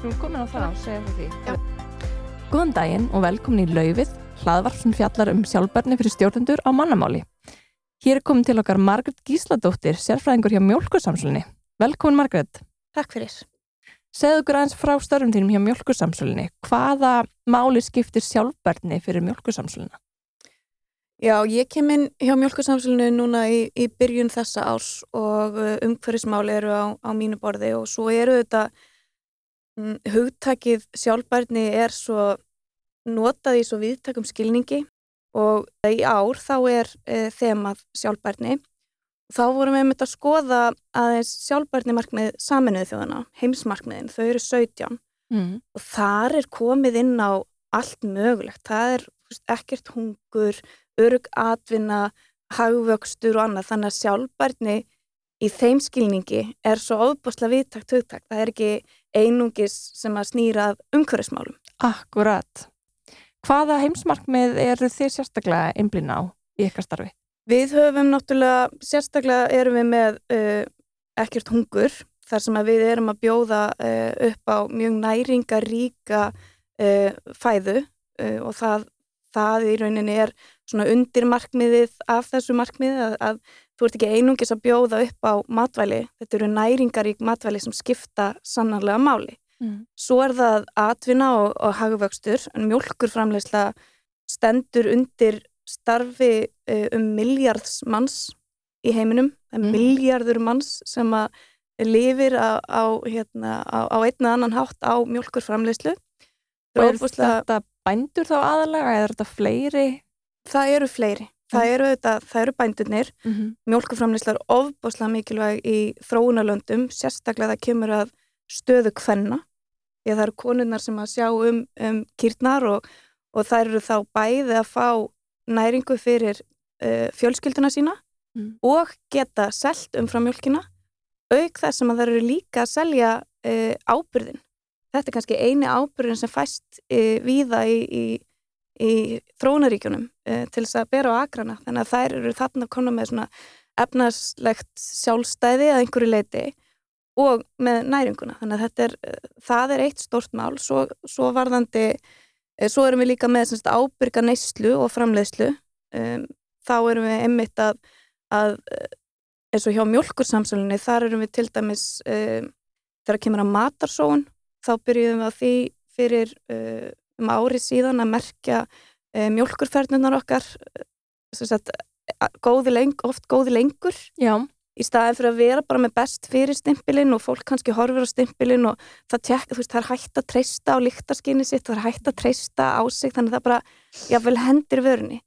skulum komin á það og segja frá því. Já. Góðan daginn og velkomin í Laufið, hlaðvarp sem fjallar um sjálfbarni fyrir stjórnendur á mannamáli. Hér er komin til okkar Margret Gísladóttir, sérfræðingur hjá Mjölkursamsölunni. Velkomin Margret. Takk fyrir. Segðu okkur aðeins frá störfum þínum hjá Mjölkursamsölunni. Hvaða máli skiptir sjálfbarni fyrir Mjölkursamsöluna? Já, ég kem inn hjá Mjölkursamsölunni núna í, í byrjun þessa árs og uh, umhverfismáli eru á, á mínu borði og svo eru þetta hugtakið sjálfbærni er svo notað í svo viðtakum skilningi og í ár þá er e, þemað sjálfbærni. Þá vorum við með að skoða aðeins sjálfbærni markmið saminuðu þjóðana, heimsmarkmiðin, þau eru 17 mm. og þar er komið inn á allt mögulegt. Það er ekkert hungur, örug atvinna, hagvöxtur og annað, þannig að sjálfbærni í þeim skilningi er svo ofbosla viðtakt hugtakt. Það er ekki einungis sem að snýra umhverfismálum. Akkurat. Hvaða heimsmarkmið eru þið sérstaklega einblýna á í ykkar starfi? Við höfum náttúrulega, sérstaklega erum við með uh, ekkert hungur þar sem við erum að bjóða uh, upp á mjög næringaríka uh, fæðu og það, það í rauninni er svona undir markmiðið af þessu markmiðið að, að þú ert ekki einungis að bjóða upp á matvæli, þetta eru næringarík matvæli sem skipta sannarlega máli. Mm. Svo er það atvinna og, og hagvöxtur, en mjölkurframleysla stendur undir starfi uh, um miljards manns í heiminum, það er mm. miljardur manns sem að lifir á, á, hérna, á, á einna annan hátt á mjölkurframleyslu. Og er þetta bændur þá aðalega eða er þetta fleiri? Það eru fleiri. Það eru, þetta, það eru bændurnir, mm -hmm. mjölkuframleyslar ofbáslega mikilvæg í þróunarlöndum, sérstaklega það kemur að stöðu kvenna, því að það eru konunnar sem að sjá um, um kýrnar og, og þær eru þá bæði að fá næringu fyrir uh, fjölskylduna sína mm. og geta selt umfram mjölkina, auk þess að það eru líka að selja uh, ábyrðin. Þetta er kannski eini ábyrðin sem fæst uh, víða í, í í þróunaríkjunum uh, til þess að bera á agrana þannig að þær eru þarna að koma með svona efnarslegt sjálfstæði að einhverju leiti og með næringuna. Þannig að er, uh, það er eitt stort mál. Svo, svo varðandi uh, svo erum við líka með semst, ábyrga neyslu og framleiðslu. Um, þá erum við einmitt að, að eins og hjá mjölkursamsölunni þar erum við til dæmis um, þegar kemur að matarsón þá byrjuðum við að því fyrir um árið síðan að merkja e, mjölkurferðnunar okkar sagt, góði leng, oft góði lengur Já. í staðin fyrir að vera bara með best fyrir stimpilinn og fólk kannski horfir á stimpilinn og það, tek, veist, það er hægt að treysta á líktarskinni sitt, það er hægt að treysta á sig þannig að það bara, jável hendir vörni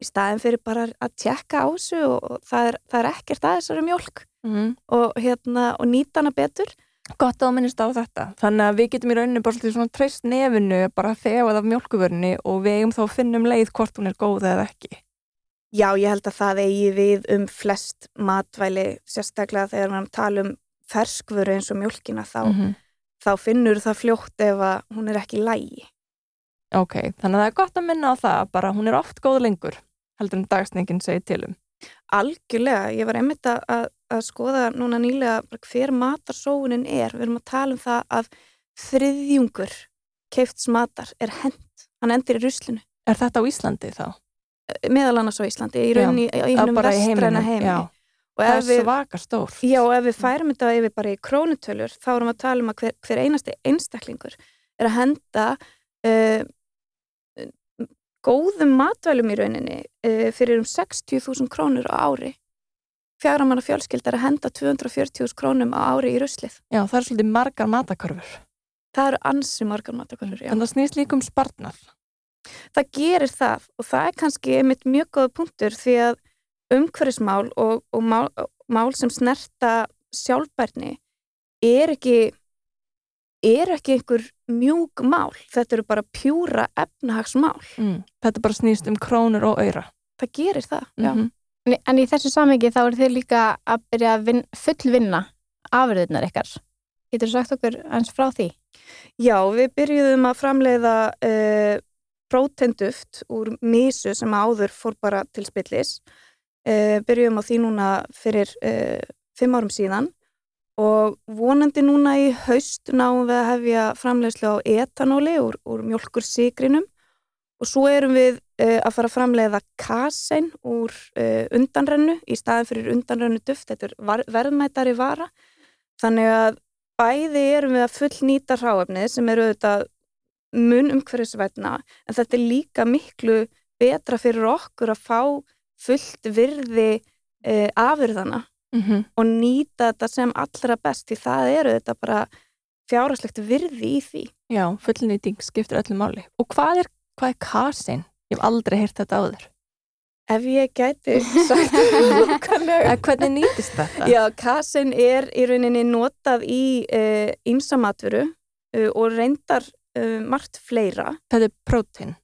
í staðin fyrir bara að tjekka á sig og það er, það er ekkert að þessari mjölk mm. og, hérna, og nýta hana betur Gott að minnist á þetta. Þannig að við getum í rauninni bara svona treyst nefinu bara þegað af mjölkuvörni og við eigum þá að finnum leið hvort hún er góð eða ekki. Já, ég held að það eigi við um flest matvæli, sérstaklega þegar við tala um ferskvöru eins og mjölkina þá, mm -hmm. þá finnur það fljótt ef hún er ekki lægi. Ok, þannig að það er gott að minna á það bara hún er oft góð lengur, heldur en dagsningin segir til um. Algjörlega, ég var einmitt að að skoða núna nýlega hver matarsóunin er. Við erum að tala um það að þriðjungur keifts matar er hend. Hann endur í ruslinu. Er þetta á Íslandi þá? Eh, meðal annars á Íslandi, í rauninni í hennum vestræna heimi. Það er svaka stór. Já, og ef við færum þetta yfir bara í krónutölur, þá erum við að tala um að hver, hver einasti einstaklingur er að henda uh, góðum matvælum í rauninni uh, fyrir um 60.000 krónur á ári fjaramanna fjölskyldar að henda 240.000 krónum á ári í ruslið. Já, það er svolítið margar matakörfur. Það eru ansi margar matakörfur, já. En það snýst líkum spartnar. Það gerir það og það er kannski einmitt mjög góða punktur því að umhverfismál og, og mál, mál sem snerta sjálfbærni er ekki er ekki einhver mjúk mál. Þetta eru bara pjúra efnahagsmál. Mm, þetta bara snýst um krónur og öyra. Það gerir það, já. Mm -hmm. En í þessu samengi þá er þið líka að byrja að vin, fullvinna afurðunar ykkar. Getur þú sagt okkur eins frá því? Já, við byrjuðum að framleiða uh, prótenduft úr mísu sem áður fór bara til spillis. Uh, byrjuðum á því núna fyrir uh, fimm árum síðan og vonandi núna í haust náum við að hefja framleiðslu á etanóli úr, úr mjölkursikrinum og svo erum við að fara að framleiða kasein úr uh, undanrennu í staðin fyrir undanrennu duft, þetta er verðmættari vara þannig að bæði erum við að full nýta ráefnið sem eru auðvitað mun umhverfisvætna en þetta er líka miklu betra fyrir okkur að fá fullt virði uh, afurðana mm -hmm. og nýta þetta sem allra best því það eru þetta bara fjárhagslegt virði í því. Já, fullnýting skiptir öllu máli. Og hvað er, hvað er kasin? Ég hef aldrei heyrt þetta áður. Ef ég gæti sagt lúkanlega. Hvernig nýtist þetta? Já, kasin er í rauninni notað í ymsamatveru uh, uh, og reyndar uh, margt fleira. Þetta er prótín?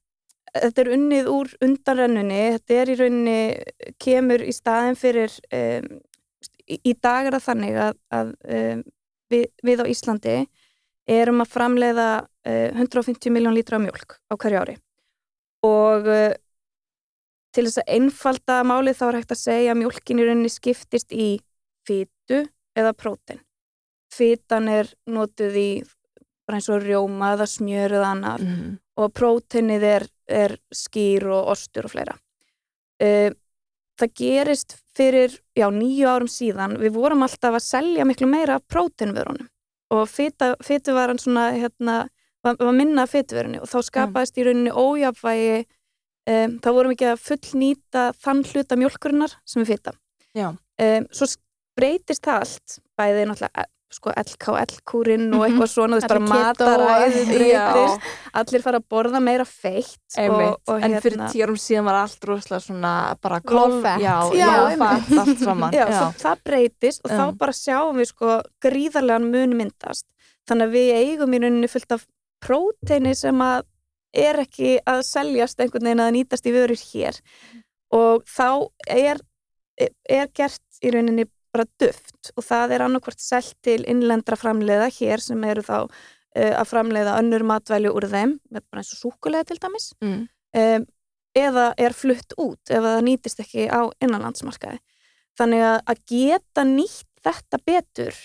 Þetta er unnið úr undanrennunni. Þetta er í rauninni, kemur í staðin fyrir um, í dag er það þannig að, að um, við, við á Íslandi erum að framleiða uh, 150 miljón lítra mjölk á hverju ári og uh, til þess að einfalda málið þá er hægt að segja að mjölkin í rauninni skiptist í fytu eða prótein. Fytan er notuð í eins og rjóma eða smjör eða annar mm. og próteinið er, er skýr og ostur og fleira. Uh, það gerist fyrir, já, nýju árum síðan, við vorum alltaf að selja miklu meira próteinvörunum og fytu var hann svona, hérna, var, var minna fytuverunni og þá skapaðist í rauninni ójafvægi, um, þá vorum ekki að fullnýta þann hluta mjölkurinnar sem við fyta. Um, svo breytist það allt, bæði náttúrulega sko LKL-kúrin og mhm. eitthvað svona veist bara breytist. Allir fara að borða meira feitt og, og en hérna, fyrir tíurum síðan var allt rosalega svona bara klófett já, já, já allt saman. Já, já. það breytist og þá bara sjáum við sko gríðarlegan mun myndast. Þannig að við eigum í rauninni fullt af próteini sem að er ekki að seljast einhvern veginn að nýtast í vörur hér og þá er, er gert í rauninni bara duft og það er annarkvort selt til innlendra framleiða hér sem eru þá uh, að framleiða önnur matvæli úr þeim, bara eins og súkulega til dæmis mm. um, eða er flutt út ef það nýtist ekki á innanlandsmarkaði. Þannig að, að geta nýtt þetta betur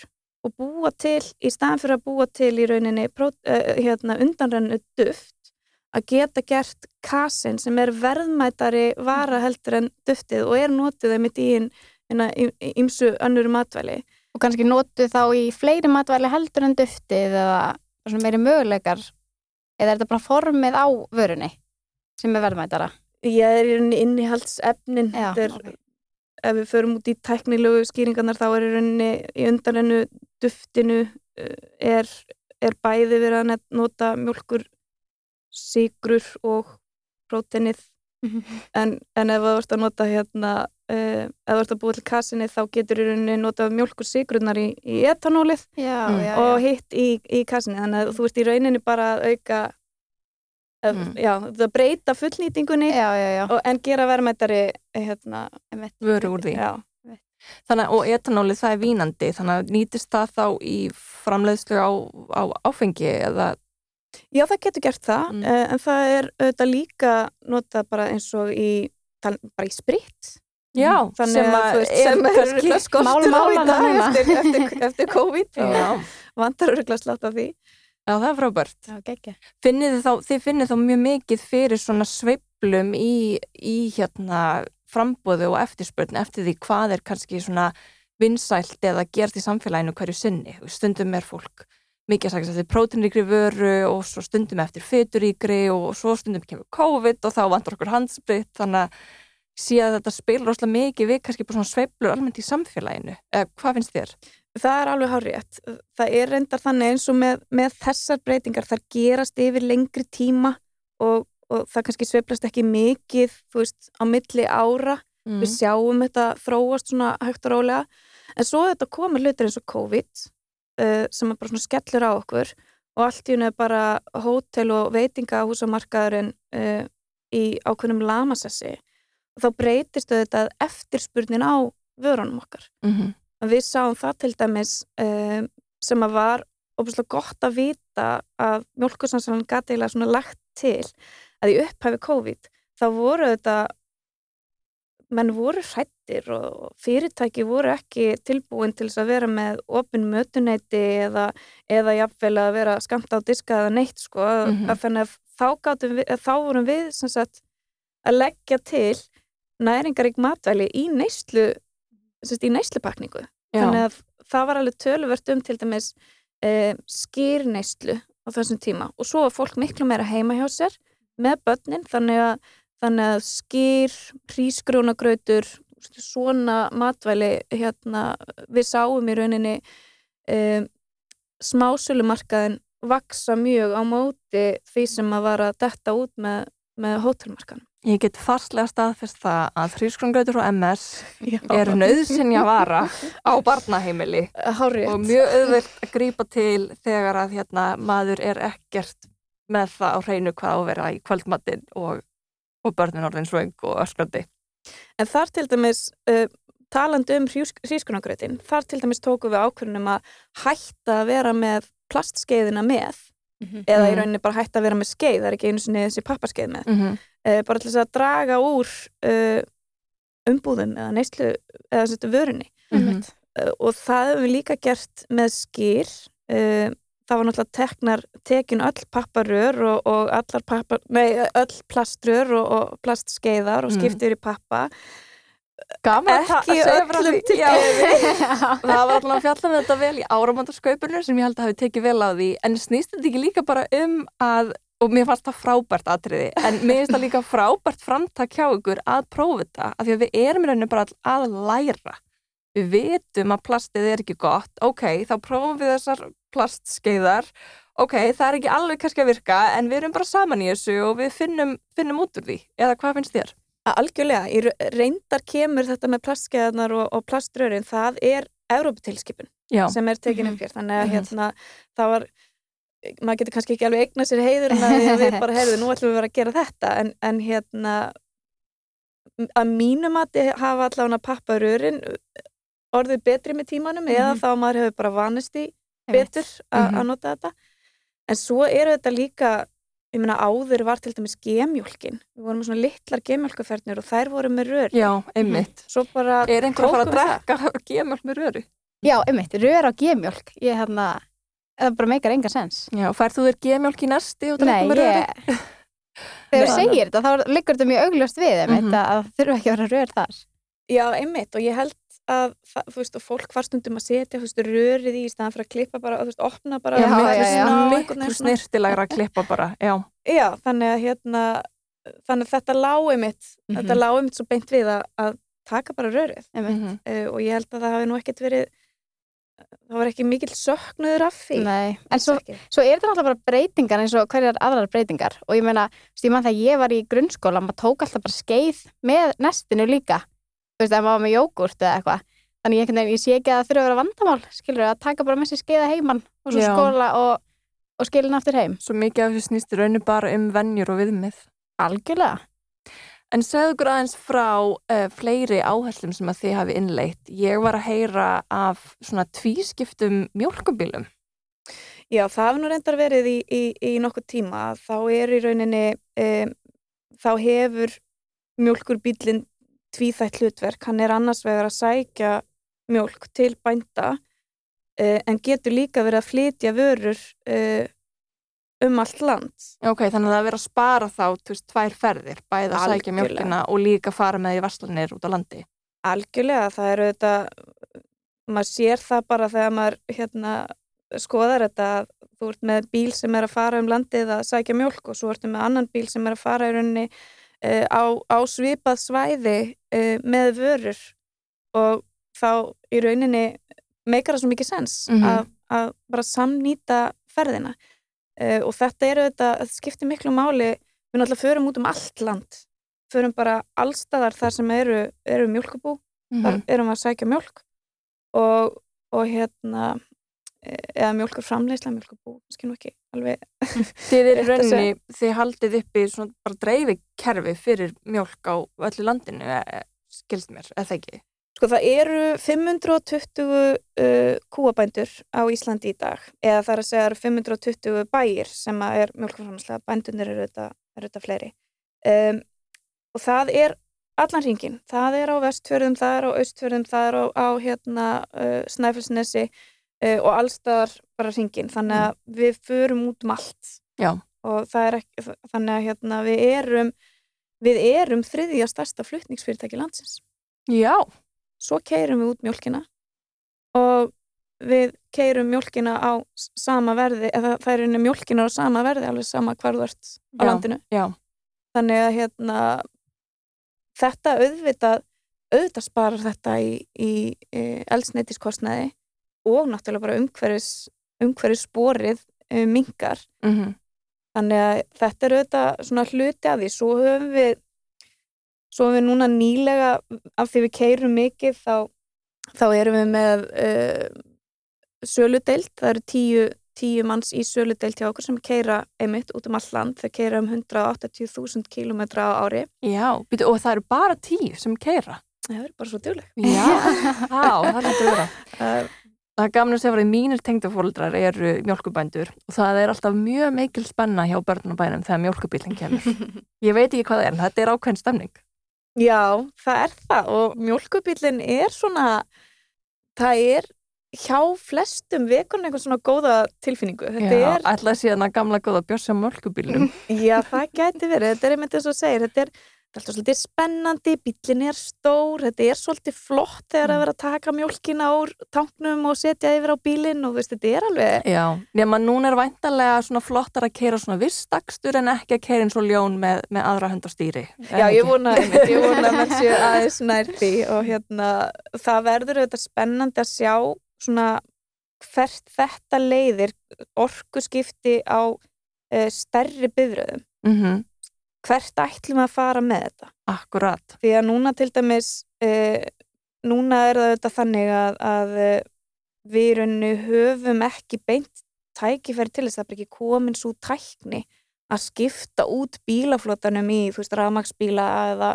og búa til, í staðan fyrir að búa til í rauninni uh, hérna, undanrennu duft, að geta gert kasin sem er verðmætari vara heldur en duftið og er notið þeim í tíin ímsu önnur matvæli. Og kannski notu þá í fleiri matvæli heldur en duftið eða meiri möguleikar eða er þetta bara formið á vörunni sem er verðmættara? Ég er í innihaldsefnin okay. Ef við förum út í teknilögu skýringarnar þá er í undanennu duftinu eh, er, er bæði verið að nota mjölkur sígrur og prótenið en, en ef þú ert að nota hérna Uh, ef þú ert að búa til kassinni þá getur í rauninni notað mjölkur sigrunnar í, í etanólið já, mm. já, og hitt í, í kassinni þannig að þú ert í rauninni bara að auka mm. já, það breyta fullnýtingunni og, en gera verðmættari hérna, vöru úr því. Þannig, og etanólið það er vínandi þannig að nýtist það þá í framleiðslu á, á áfengi eða? Já, það getur gert það mm. uh, en það er auðvitað líka notað bara eins og í bara í spritt Já, Þannig sem að, sem er í dag eftir, eftir, eftir COVID vantar öruglega slátt af því Já, það er frábært finnið þá, Þið finnið þá mjög mikið fyrir svona sveiblum í, í hérna frambóðu og eftirspurn eftir því hvað er kannski svona vinsælt eða gert í samfélaginu hverju sinni stundum er fólk mikið að sagast eftir prótinríkri vöru og svo stundum eftir fyturíkri og svo stundum kemur COVID og þá vantar okkur handsbritt þannig að að þetta spilur rosalega mikið við kannski bara svona sveiblur almennt í samfélaginu. Eh, hvað finnst þér? Það er alveg hárétt. Það er reyndar þannig eins og með, með þessar breytingar þar gerast yfir lengri tíma og, og það kannski sveiblast ekki mikið, veist, á milli ára. Mm. Við sjáum þetta þróast svona högt og rólega. En svo þetta komur hlutir eins og COVID uh, sem er bara svona skellur á okkur og allt í hún er bara hótel og veitingahúsamarkaðurinn uh, í ákveðnum lamasessi þá breytist þetta eftirspurnin á vörunum okkar. Mm -hmm. Við sáum það til dæmis um, sem að var óbúslega gott að vita að mjölkursansalinn gæti eiginlega svona lagt til að í upphæfi COVID þá voru þetta menn voru hrættir og fyrirtæki voru ekki tilbúin til að vera með opin mötuneyti eða, eða jafnvel að vera skamt á diska eða neitt sko mm -hmm. að, að þá, við, að þá vorum við sagt, að leggja til næringarík matvæli í neyslu sagt, í neyslupakningu. Þannig að það var alveg töluvert um til dæmis eh, skýrneyslu á þessum tíma. Og svo var fólk miklu meira heima hjá sér með börnin þannig að þannig að skýr, hrísgrónagrautur svona matvæli hérna, við sáum í rauninni um, smásölumarkaðin vaksa mjög á móti því sem að vara detta út með, með hótelmarkan Ég get fastlega staðfest það að hrísgrónagrautur og MS Já. er nöðsynja vara á barnaheimili Hárið. og mjög auðvilt að grípa til þegar að hérna, maður er ekkert með það á hreinu hvað á að vera í kvöldmattin og og börnin orðin svöng og öskrandi. En þar til dæmis, uh, talandi um hrískunargröðin, þar til dæmis tóku við ákveðunum að hætta að vera með plastskeiðina með mm -hmm. eða í mhm. rauninni bara hætta að vera með skeið, það er ekki einu sinni þessi pappaskeið með, mm -hmm. uh, bara til þess að draga úr uh, umbúðum eða neyslu eða þetta vörunni. Mm -hmm. Og það hefur við líka gert með skýr það var náttúrulega teknar, tekin öll papparör og, og allar pappar, nei, öll plaströr og, og plastskeiðar og mm. skiptir í pappa Gaman ekki öllum til gefi Það var alltaf að fjalla með þetta vel í áramöndarskaupinu sem ég held að hafi tekið vel á því. En snýst þetta ekki líka bara um að og mér fannst það frábært aðtriði en mér finnst það líka frábært framtak hjá ykkur að prófa þetta af því að við erum reynir bara að læra. Við vitum að plastið er ekki gott, ok, þá prófum við þessar plastskeiðar, ok, það er ekki alveg kannski að virka, en við erum bara saman í þessu og við finnum, finnum út úr því, eða hvað finnst þér? Algjörlega, í reyndar kemur þetta með plastskeiðarnar og, og plaströrin, það er Európatilskipun sem er tekinum fyrr, þannig að mhm. hérna, það var, maður getur kannski ekki alveg eigna sér heiður en við bara heyrðum, nú ætlum við að vera að gera þetta, en, en hérna, að mínum að hafa allavega papparörin orðið betri með tímanum mm -hmm. eða mhm. þá maður hefur bara vanist í betur að -hmm. nota þetta en svo eru þetta líka ég meina áður var til dæmis gemjólkin. Við vorum með svona litlar gemjólkaferðnir og þær voru með rör. Já, einmitt. Bara, Er einhver að fara að drekka gemjólk með röru? Já, einmitt, rör á gemjólk. Ég hef hérna, það bara meikar enga sens. Já, færðu þér gemjólk í næsti og drekka með röru? Nei, þegar þú segir þetta þá liggur þetta mjög augljóst við einmitt, mm -hmm. að þurfa ekki að vera rör þar. Já, einmitt og ég held að þú veist og fólk var stundum að setja þú veist rörið í staðan fyrir að klippa bara og þú veist opna bara já, já, já, miklu snirtilegra að klippa bara já. já þannig að hérna þannig að þetta lági mitt mm -hmm. þetta lági mitt svo beint við að, að taka bara rörið. Mm -hmm. uh, og ég held að það hafi nú ekkert verið það var ekki mikil söknuður af því. Nei, en svo, svo er þetta náttúrulega bara breytingar eins og hverjar aðrar breytingar. Og ég meina, stíman þegar ég var í grunnskóla maður tók alltaf bara skeið með nestinu líka þú veist, ef maður var með jógurt eða eitthvað. Þannig ég, ég sé ekki að það þurfa að vera vandamál skilur, að taka bara með sér skeiða heimann og svo Já. skóla og, og skilin aftur heim. Svo mikið af þessu snýstir rauninu bara um vennjur og viðmið. Algjörlega. En segðu ykkur aðeins frá uh, fleiri áherslum sem að þið hafi innleitt. Ég var að heyra af svona tvískiptum mjölkubilum Já, það hefur nú reyndar verið í, í, í nokkuð tíma. Þá er í rauninni um, þá hefur mjölkurbílinn tvíþætt hlutverk, hann er annars vegar að sækja mjölk til bænda uh, en getur líka verið að flytja vörur uh, um allt land. Ok, þannig að það verið að spara þá tvist tvær ferðir, bæða að sækja mjölkina og líka fara með í varslanir út á landi. Algjörlega, það eru þetta, maður sér það bara þegar maður hérna, skoðar þetta að þú ert með bíl sem er að fara um landið að sækja mjölk og svo ertu með annan bíl sem er að fara í rauninni uh, á, á svipað svæði uh, með vörur. Og þá í rauninni meikar það svo mikið sens mm -hmm. að, að bara samnýta ferðina. Uh, og þetta eru þetta, þetta skiptir miklu máli. Við náttúrulega förum út um allt land. Förum bara allstaðar þar sem eru, eru mjölkubú mm -hmm. þar erum við að sækja mjölk og, og hérna eða mjölkur framleysla, mjölkur bú skil nú ekki alveg Þið er rauninni, þið haldið uppi svona bara dreifikerfi fyrir mjölk á öllu landinu, e, skilst mér eða ekki? Sko það eru 520 uh, kúabændur á Íslandi í dag eða það er að segja eru 520 bæir sem er mjölkurframleysla, bændunir eru þetta, fleiri. Um, og það er allan ringin, það er á vestfjörðum, það er á austfjörðum, það er á, á hérna uh, Snæfellsnesi uh, og allstaðar bara ringin, þannig að mm. við förum út um allt Já. og það er ekki, þannig að hérna við erum, við erum þriðja stærsta flutningsfyrirtæki landsins. Já. Svo keirum við út mjölkina og við keirum mjölkina á sama verði, eða það er einu mjölkina á sama verði, alveg sama hvar þú ert á Já. landinu. Já. Þannig að hérna þetta auðvitað auðvitað sparar þetta í, í, í eldsneitiskostnaði og náttúrulega bara umhverfis umhverfis sporið um, mingar Mm -hmm. þannig að þetta er auðvitað svona hluti af því svo höfum við svo höfum við núna nýlega af því við keirum mikið þá, þá erum við með uh, söludeilt, það eru tíu, tíu manns í söludeilt hjá okkur sem keira einmitt út um all land, þau keira um 180.000 km á ári Já, byrju, og það eru bara tíu sem keira. Það er bara svo djúleg. Já, á, það er. Uh, Það er gaman að segja að mínir tengdafóldrar eru mjölkubændur og það er alltaf mjög meikil spenna hjá börnunabænum þegar mjölkubílinn kemur. Ég veit ekki hvað það er, en þetta er ákveðin stemning. já, það er það og mjölkubílinn er svona, það er hjá flestum vekun einhvern svona góða tilfinningu. Þetta Já, er, ætlaði síðan að gamla góða björsja mjölkubílum. já, það gæti verið, þetta er einmitt þess að segja, þetta er þetta er svolítið spennandi, bílinn er stór, þetta er svolítið flott þegar Mm. að vera að taka mjölkina úr tanknum og setja yfir á bílinn og veist, þetta er alveg, Já, nema núna er væntanlega svona flottar að keira svona vistakstur en ekki að keira eins og ljón með, með aðra hönd á stýri. já, ég vona einmitt, ég vona að menn séu aðeins nær því og hérna, það verður auðvitað spennandi að sjá svona hvert þetta leiðir orkuskipti á uh, stærri bifröðum. Mm -hmm. Hvert ætlum við að fara með þetta? Akkurat. Því að núna til dæmis, uh, núna er það auðvitað þannig að, að uh, við í rauninu höfum ekki beint tækifæri til þess að það er ekki komin svo tækni að skipta út bílaflotanum í, þú veist, rafmagsbíla eða,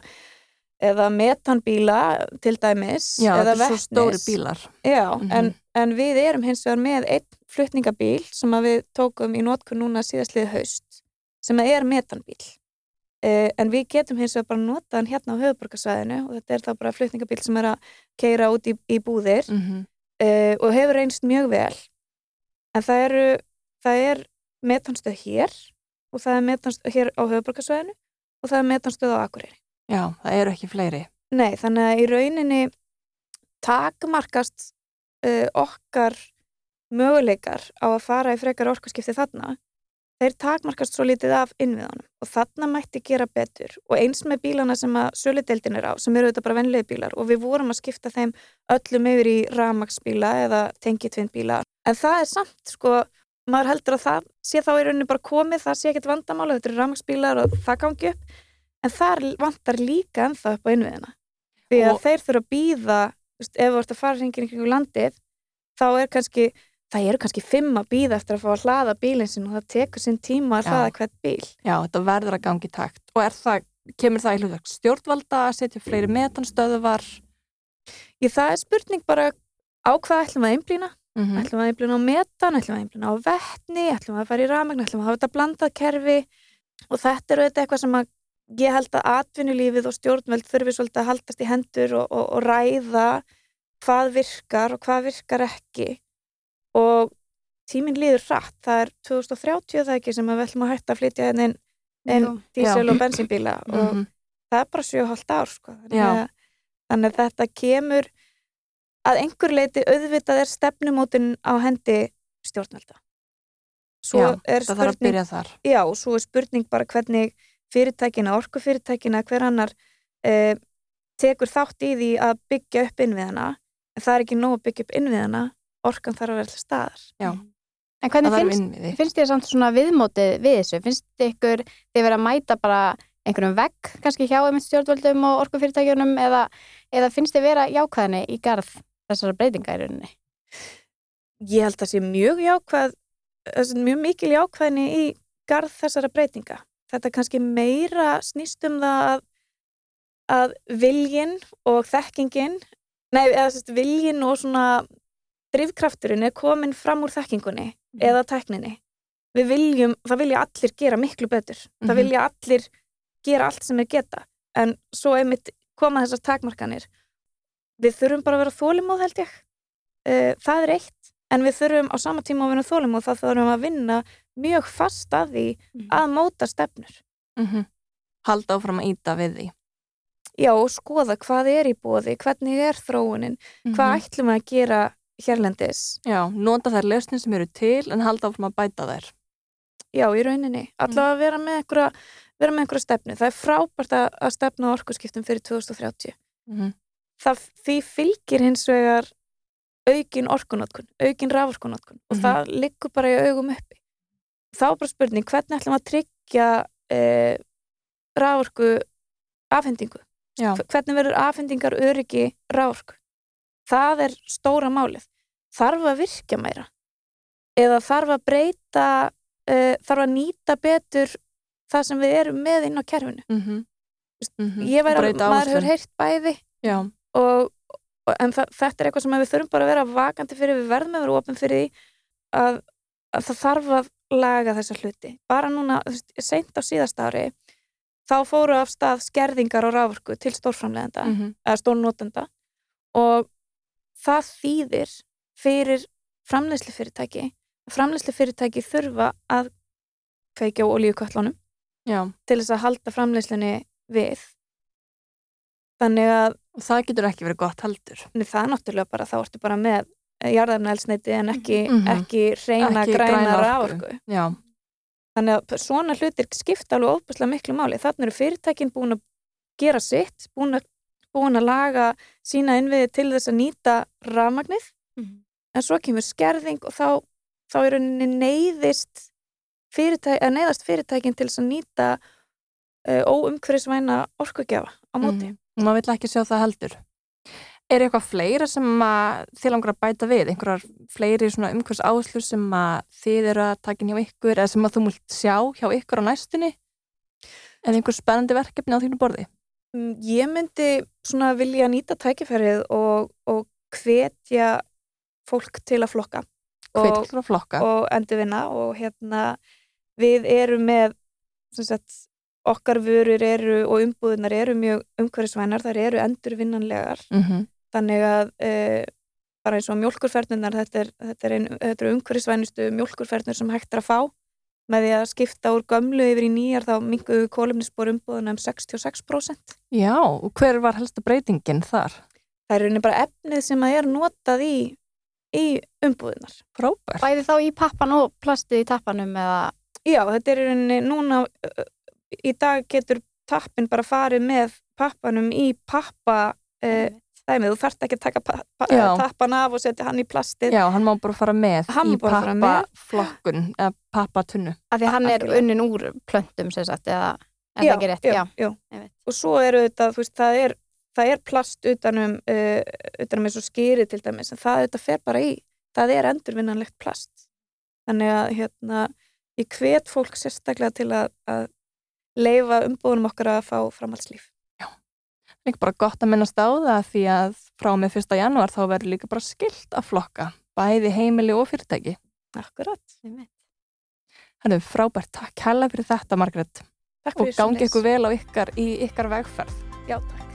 eða metanbíla til dæmis. Já, þetta er svo stóri bílar. Já, Mhm. en, en við erum hins vegar með einn flutningabíl sem við tókum í notkun núna síðastlið haust sem er metanbíl. Uh, en við getum hins vegar bara notað hann hérna á höfuborgarsvæðinu og þetta er þá bara flutningabíl sem er að keira út í, í búðir Mm -hmm. uh, og hefur reynst mjög vel. En það, eru, það er metanstöð hér og það er metanstöð hér á höfuborgarsvæðinu og það er metanstöð á Akureyri. Já, það eru ekki fleiri. Nei, þannig að í rauninni takmarkast uh, okkar möguleikar á að fara í frekar orkuskipti þarna þeir takmarkast svo lítið af innviðanum og þarna mætti gera betur. Og eins með bílana sem að söludeildin er á sem eru auðvitað bara venlega bílar og við vorum að skipta þeim öllum yfir í ramagsbíla eða tengitvinnbíla. En það er samt sko maður heldur að það sé þá í rauninu bara komið það sé ekkert vandamála, þetta eru ramagsbílar og það gangi upp. En þar vantar líka ennþá upp á innviðina. Því að Og- þeir þurfa að býða ef þú ert að fara hringin kringum landið þá er kannski það eru kannski fimm að býða eftir að fá að hlaða bílinn sin og það tekur sinn tíma að Já. hlaða hvert bíl Já, þetta verður að gangi takt. Og er það, kemur það í hlutverk stjórnvalda að setja fleiri metanstöðuvar? Ég, það er spurning bara á hvað ætlum við að einblýna Mm -hmm. ætlum við að einblýna á metan, ætlum við að einblýna á vettni ætlum við að fara í rafmagn, ætlum við að hafa þetta blandað kerfi og þetta er auðvitað eitthvað sem að ég held að atvinnulífið og stjórnveld þurfi svolítið að haldast í hendur og, og, og ræða hvað virkar og hvað virkar ekki og tíminn líður hratt það er 2030 það ekki sem að við ætlum að hætta að flytja hérna inn Jú. dísil Já. og bensínbíla og Mhm. það er bara 7,5 ár sko. þannig, að, þannig að þetta kemur að einhver leiti auðvitað er stefnumótin á hendi stjórnvelda svo Já, er það þarf að spurning byrja þar. já, svo er spurning bara hvernig fyrirtækina, orkufyrirtækina hver annar eh, tekur þátt í því að byggja upp innviðana en það er ekki nóg að byggja upp innviðana orkan þarf að vera til staðar. Já, En það hvernig finnst, finnst þér samt svona viðmótið við þessu? Finnst ykkur þið verið að mæta bara einhverjum vegg kannski hjá einmitt stjórnvöldum og orkufyrirtækjunum eða, eða finnst þið vera jákvæðinni í garð þessara breytinga í rauninni? ég held að sé mjög jákvæð mjög mikil jákvæðni í garð þessara breytinga. Þetta kannski meira snýst um það að, að viljin og þekkingin nei, eða sérst viljin og svona drifkrafturinn er komin fram úr þekkingunni eða tækninni. Við viljum, það vilja allir gera miklu betur. Mhm. það vilja allir gera allt sem er geta. En svo einmitt koma þessar takmarkanir. Við þurfum bara að vera þólimóð held ég. Uh, það er eitt. En við þurfum á sama tíma að vera þólimóð þá þurfum að vinna mjög fast að því Mhm. að móta stefnur. Mm Halda áfram að íta við því. já skoða hvað er í bóði hvernig er þróunin, hvað Mhm. ætlum við að gera hérlendis Já, nota þær lausnir sem eru til en halda áfram að bæta þær. já í rauninni, allavega að vera með einhverja vera með einhverja stefnu, það er frábært að, stefna orkuskiptum fyrir 2030 Mm það, því fylgir hins vegar aukin orkunotkun, aukin raforkunotkun og Mhm. það liggur bara í augum uppi. Þá er bara spurning, hvernig ætlum að tryggja eh, raforku afhendingu? Já. Hve- Hvernig verður afhendingar öryggi raforku? Það er stóra málið. Þarf að virkja meira? Eða þarf að breyta, uh, þarf að nýta betur það sem við erum með inn á kerfinu? -hmm. Ég væri að, maður hefur heyrt bæði og, og, en þetta er eitthvað sem við þurfum bara að vera vakandi fyrir, við verðum að vera opin fyrir því að, að það þarf að laga þessa hluti. Bara núna, seint á síðasta ári, þá fóru af stað skerðingar á rávorku til stórframlegenda, mm eða stórnótenda og það þýðir fyrir framleiðslu fyrirtæki, framleiðslu fyrirtæki þurfa að kveikja á olíuköllunum til þess að halda framleiðslunni við. Þannig að Og það getur ekki verið gott heldur. Það er náttúrulega bara, þá ertu bara með jarðarnælsneiti en ekki, Mhm. ekki reyna Ekki græna græna orku. rávorku. Já, Þannig að svona hlutir skipta alveg ofbúslega miklu máli. Þannig eru fyrirtækin búin að gera sitt, búin að, búin að laga sína innviði til þess að nýta rafmagnið, Mhm. en svo kemur skerðing og þá, þá er rauninni neyðist fyrirtæk, eða neyðast fyrirtækin til þess að nýta uh, óumhverfisvæna orkugjafa á móti. Mhm. og maður vill ekki sjá það heldur. Er eitthvað fleira sem þið langar að bæta við? Einhverjar fleiri umhvers áherslur sem þið eru að taka inn hjá ykkur eða sem þú múlt sjá hjá ykkur á næstunni? Eða einhver spennandi verkefni á þínu borði? Mm, Ég myndi svona vilja nýta tækifærið og, og hvetja fólk til að flokka og, Hvetjur og flokka. og endurvinna og hérna við erum með sem sagt, okkar vörur eru og umbúðunar eru mjög umhverfisvænar, þar eru endurvinnanlegar. Mm þannig að e, bara eins og mjólkurferðnunar þetta er, er, er umhverfisvænustu mjólkurferðnur sem hægt er að fá með því að skipta úr gömlu yfir í nýjar þá minguðu kólumnisbor umbúðuna um 66% Já, og hver var helsta breytingin þar? það er rauninni bara efnið sem að er notað í, í umbúðunar. Frábært. Bæði þá í pappan og plastið í tappanum eða Já, þetta er í rauninni núna, í dag getur tappin bara farið með pappanum í pappa uh, dæmið, þú þarft ekki að taka Já. tappan af og setja hann í plastið. Já, hann má bara fara með Hann í pappaflokkun eða pappatunnu. að því hann er unnin úr plöntum sem sagt eða er það ekki rétt? já, Já. já. Og svo eru þetta, þú veist, það er, það er plast utanum, uh, utanum eins og skýri til dæmis, en það þetta fer bara í, það er endurvinnanlegt plast. Þannig að, hérna, ég hvet fólk sérstaklega til að, að leifa umbúðunum okkar að fá framhaldslíf. Líka bara gott að minnast á það því að frá með 1. janúar þá verður líka bara skilt að flokka, bæði heimili og fyrirtæki. Akkurat. Ég veit. Þannig frábært, takk hella fyrir þetta Margrét Takk og fyrir gangi sömuleiðis. ykkur vel á ykkar í ykkar vegferð. Já, takk.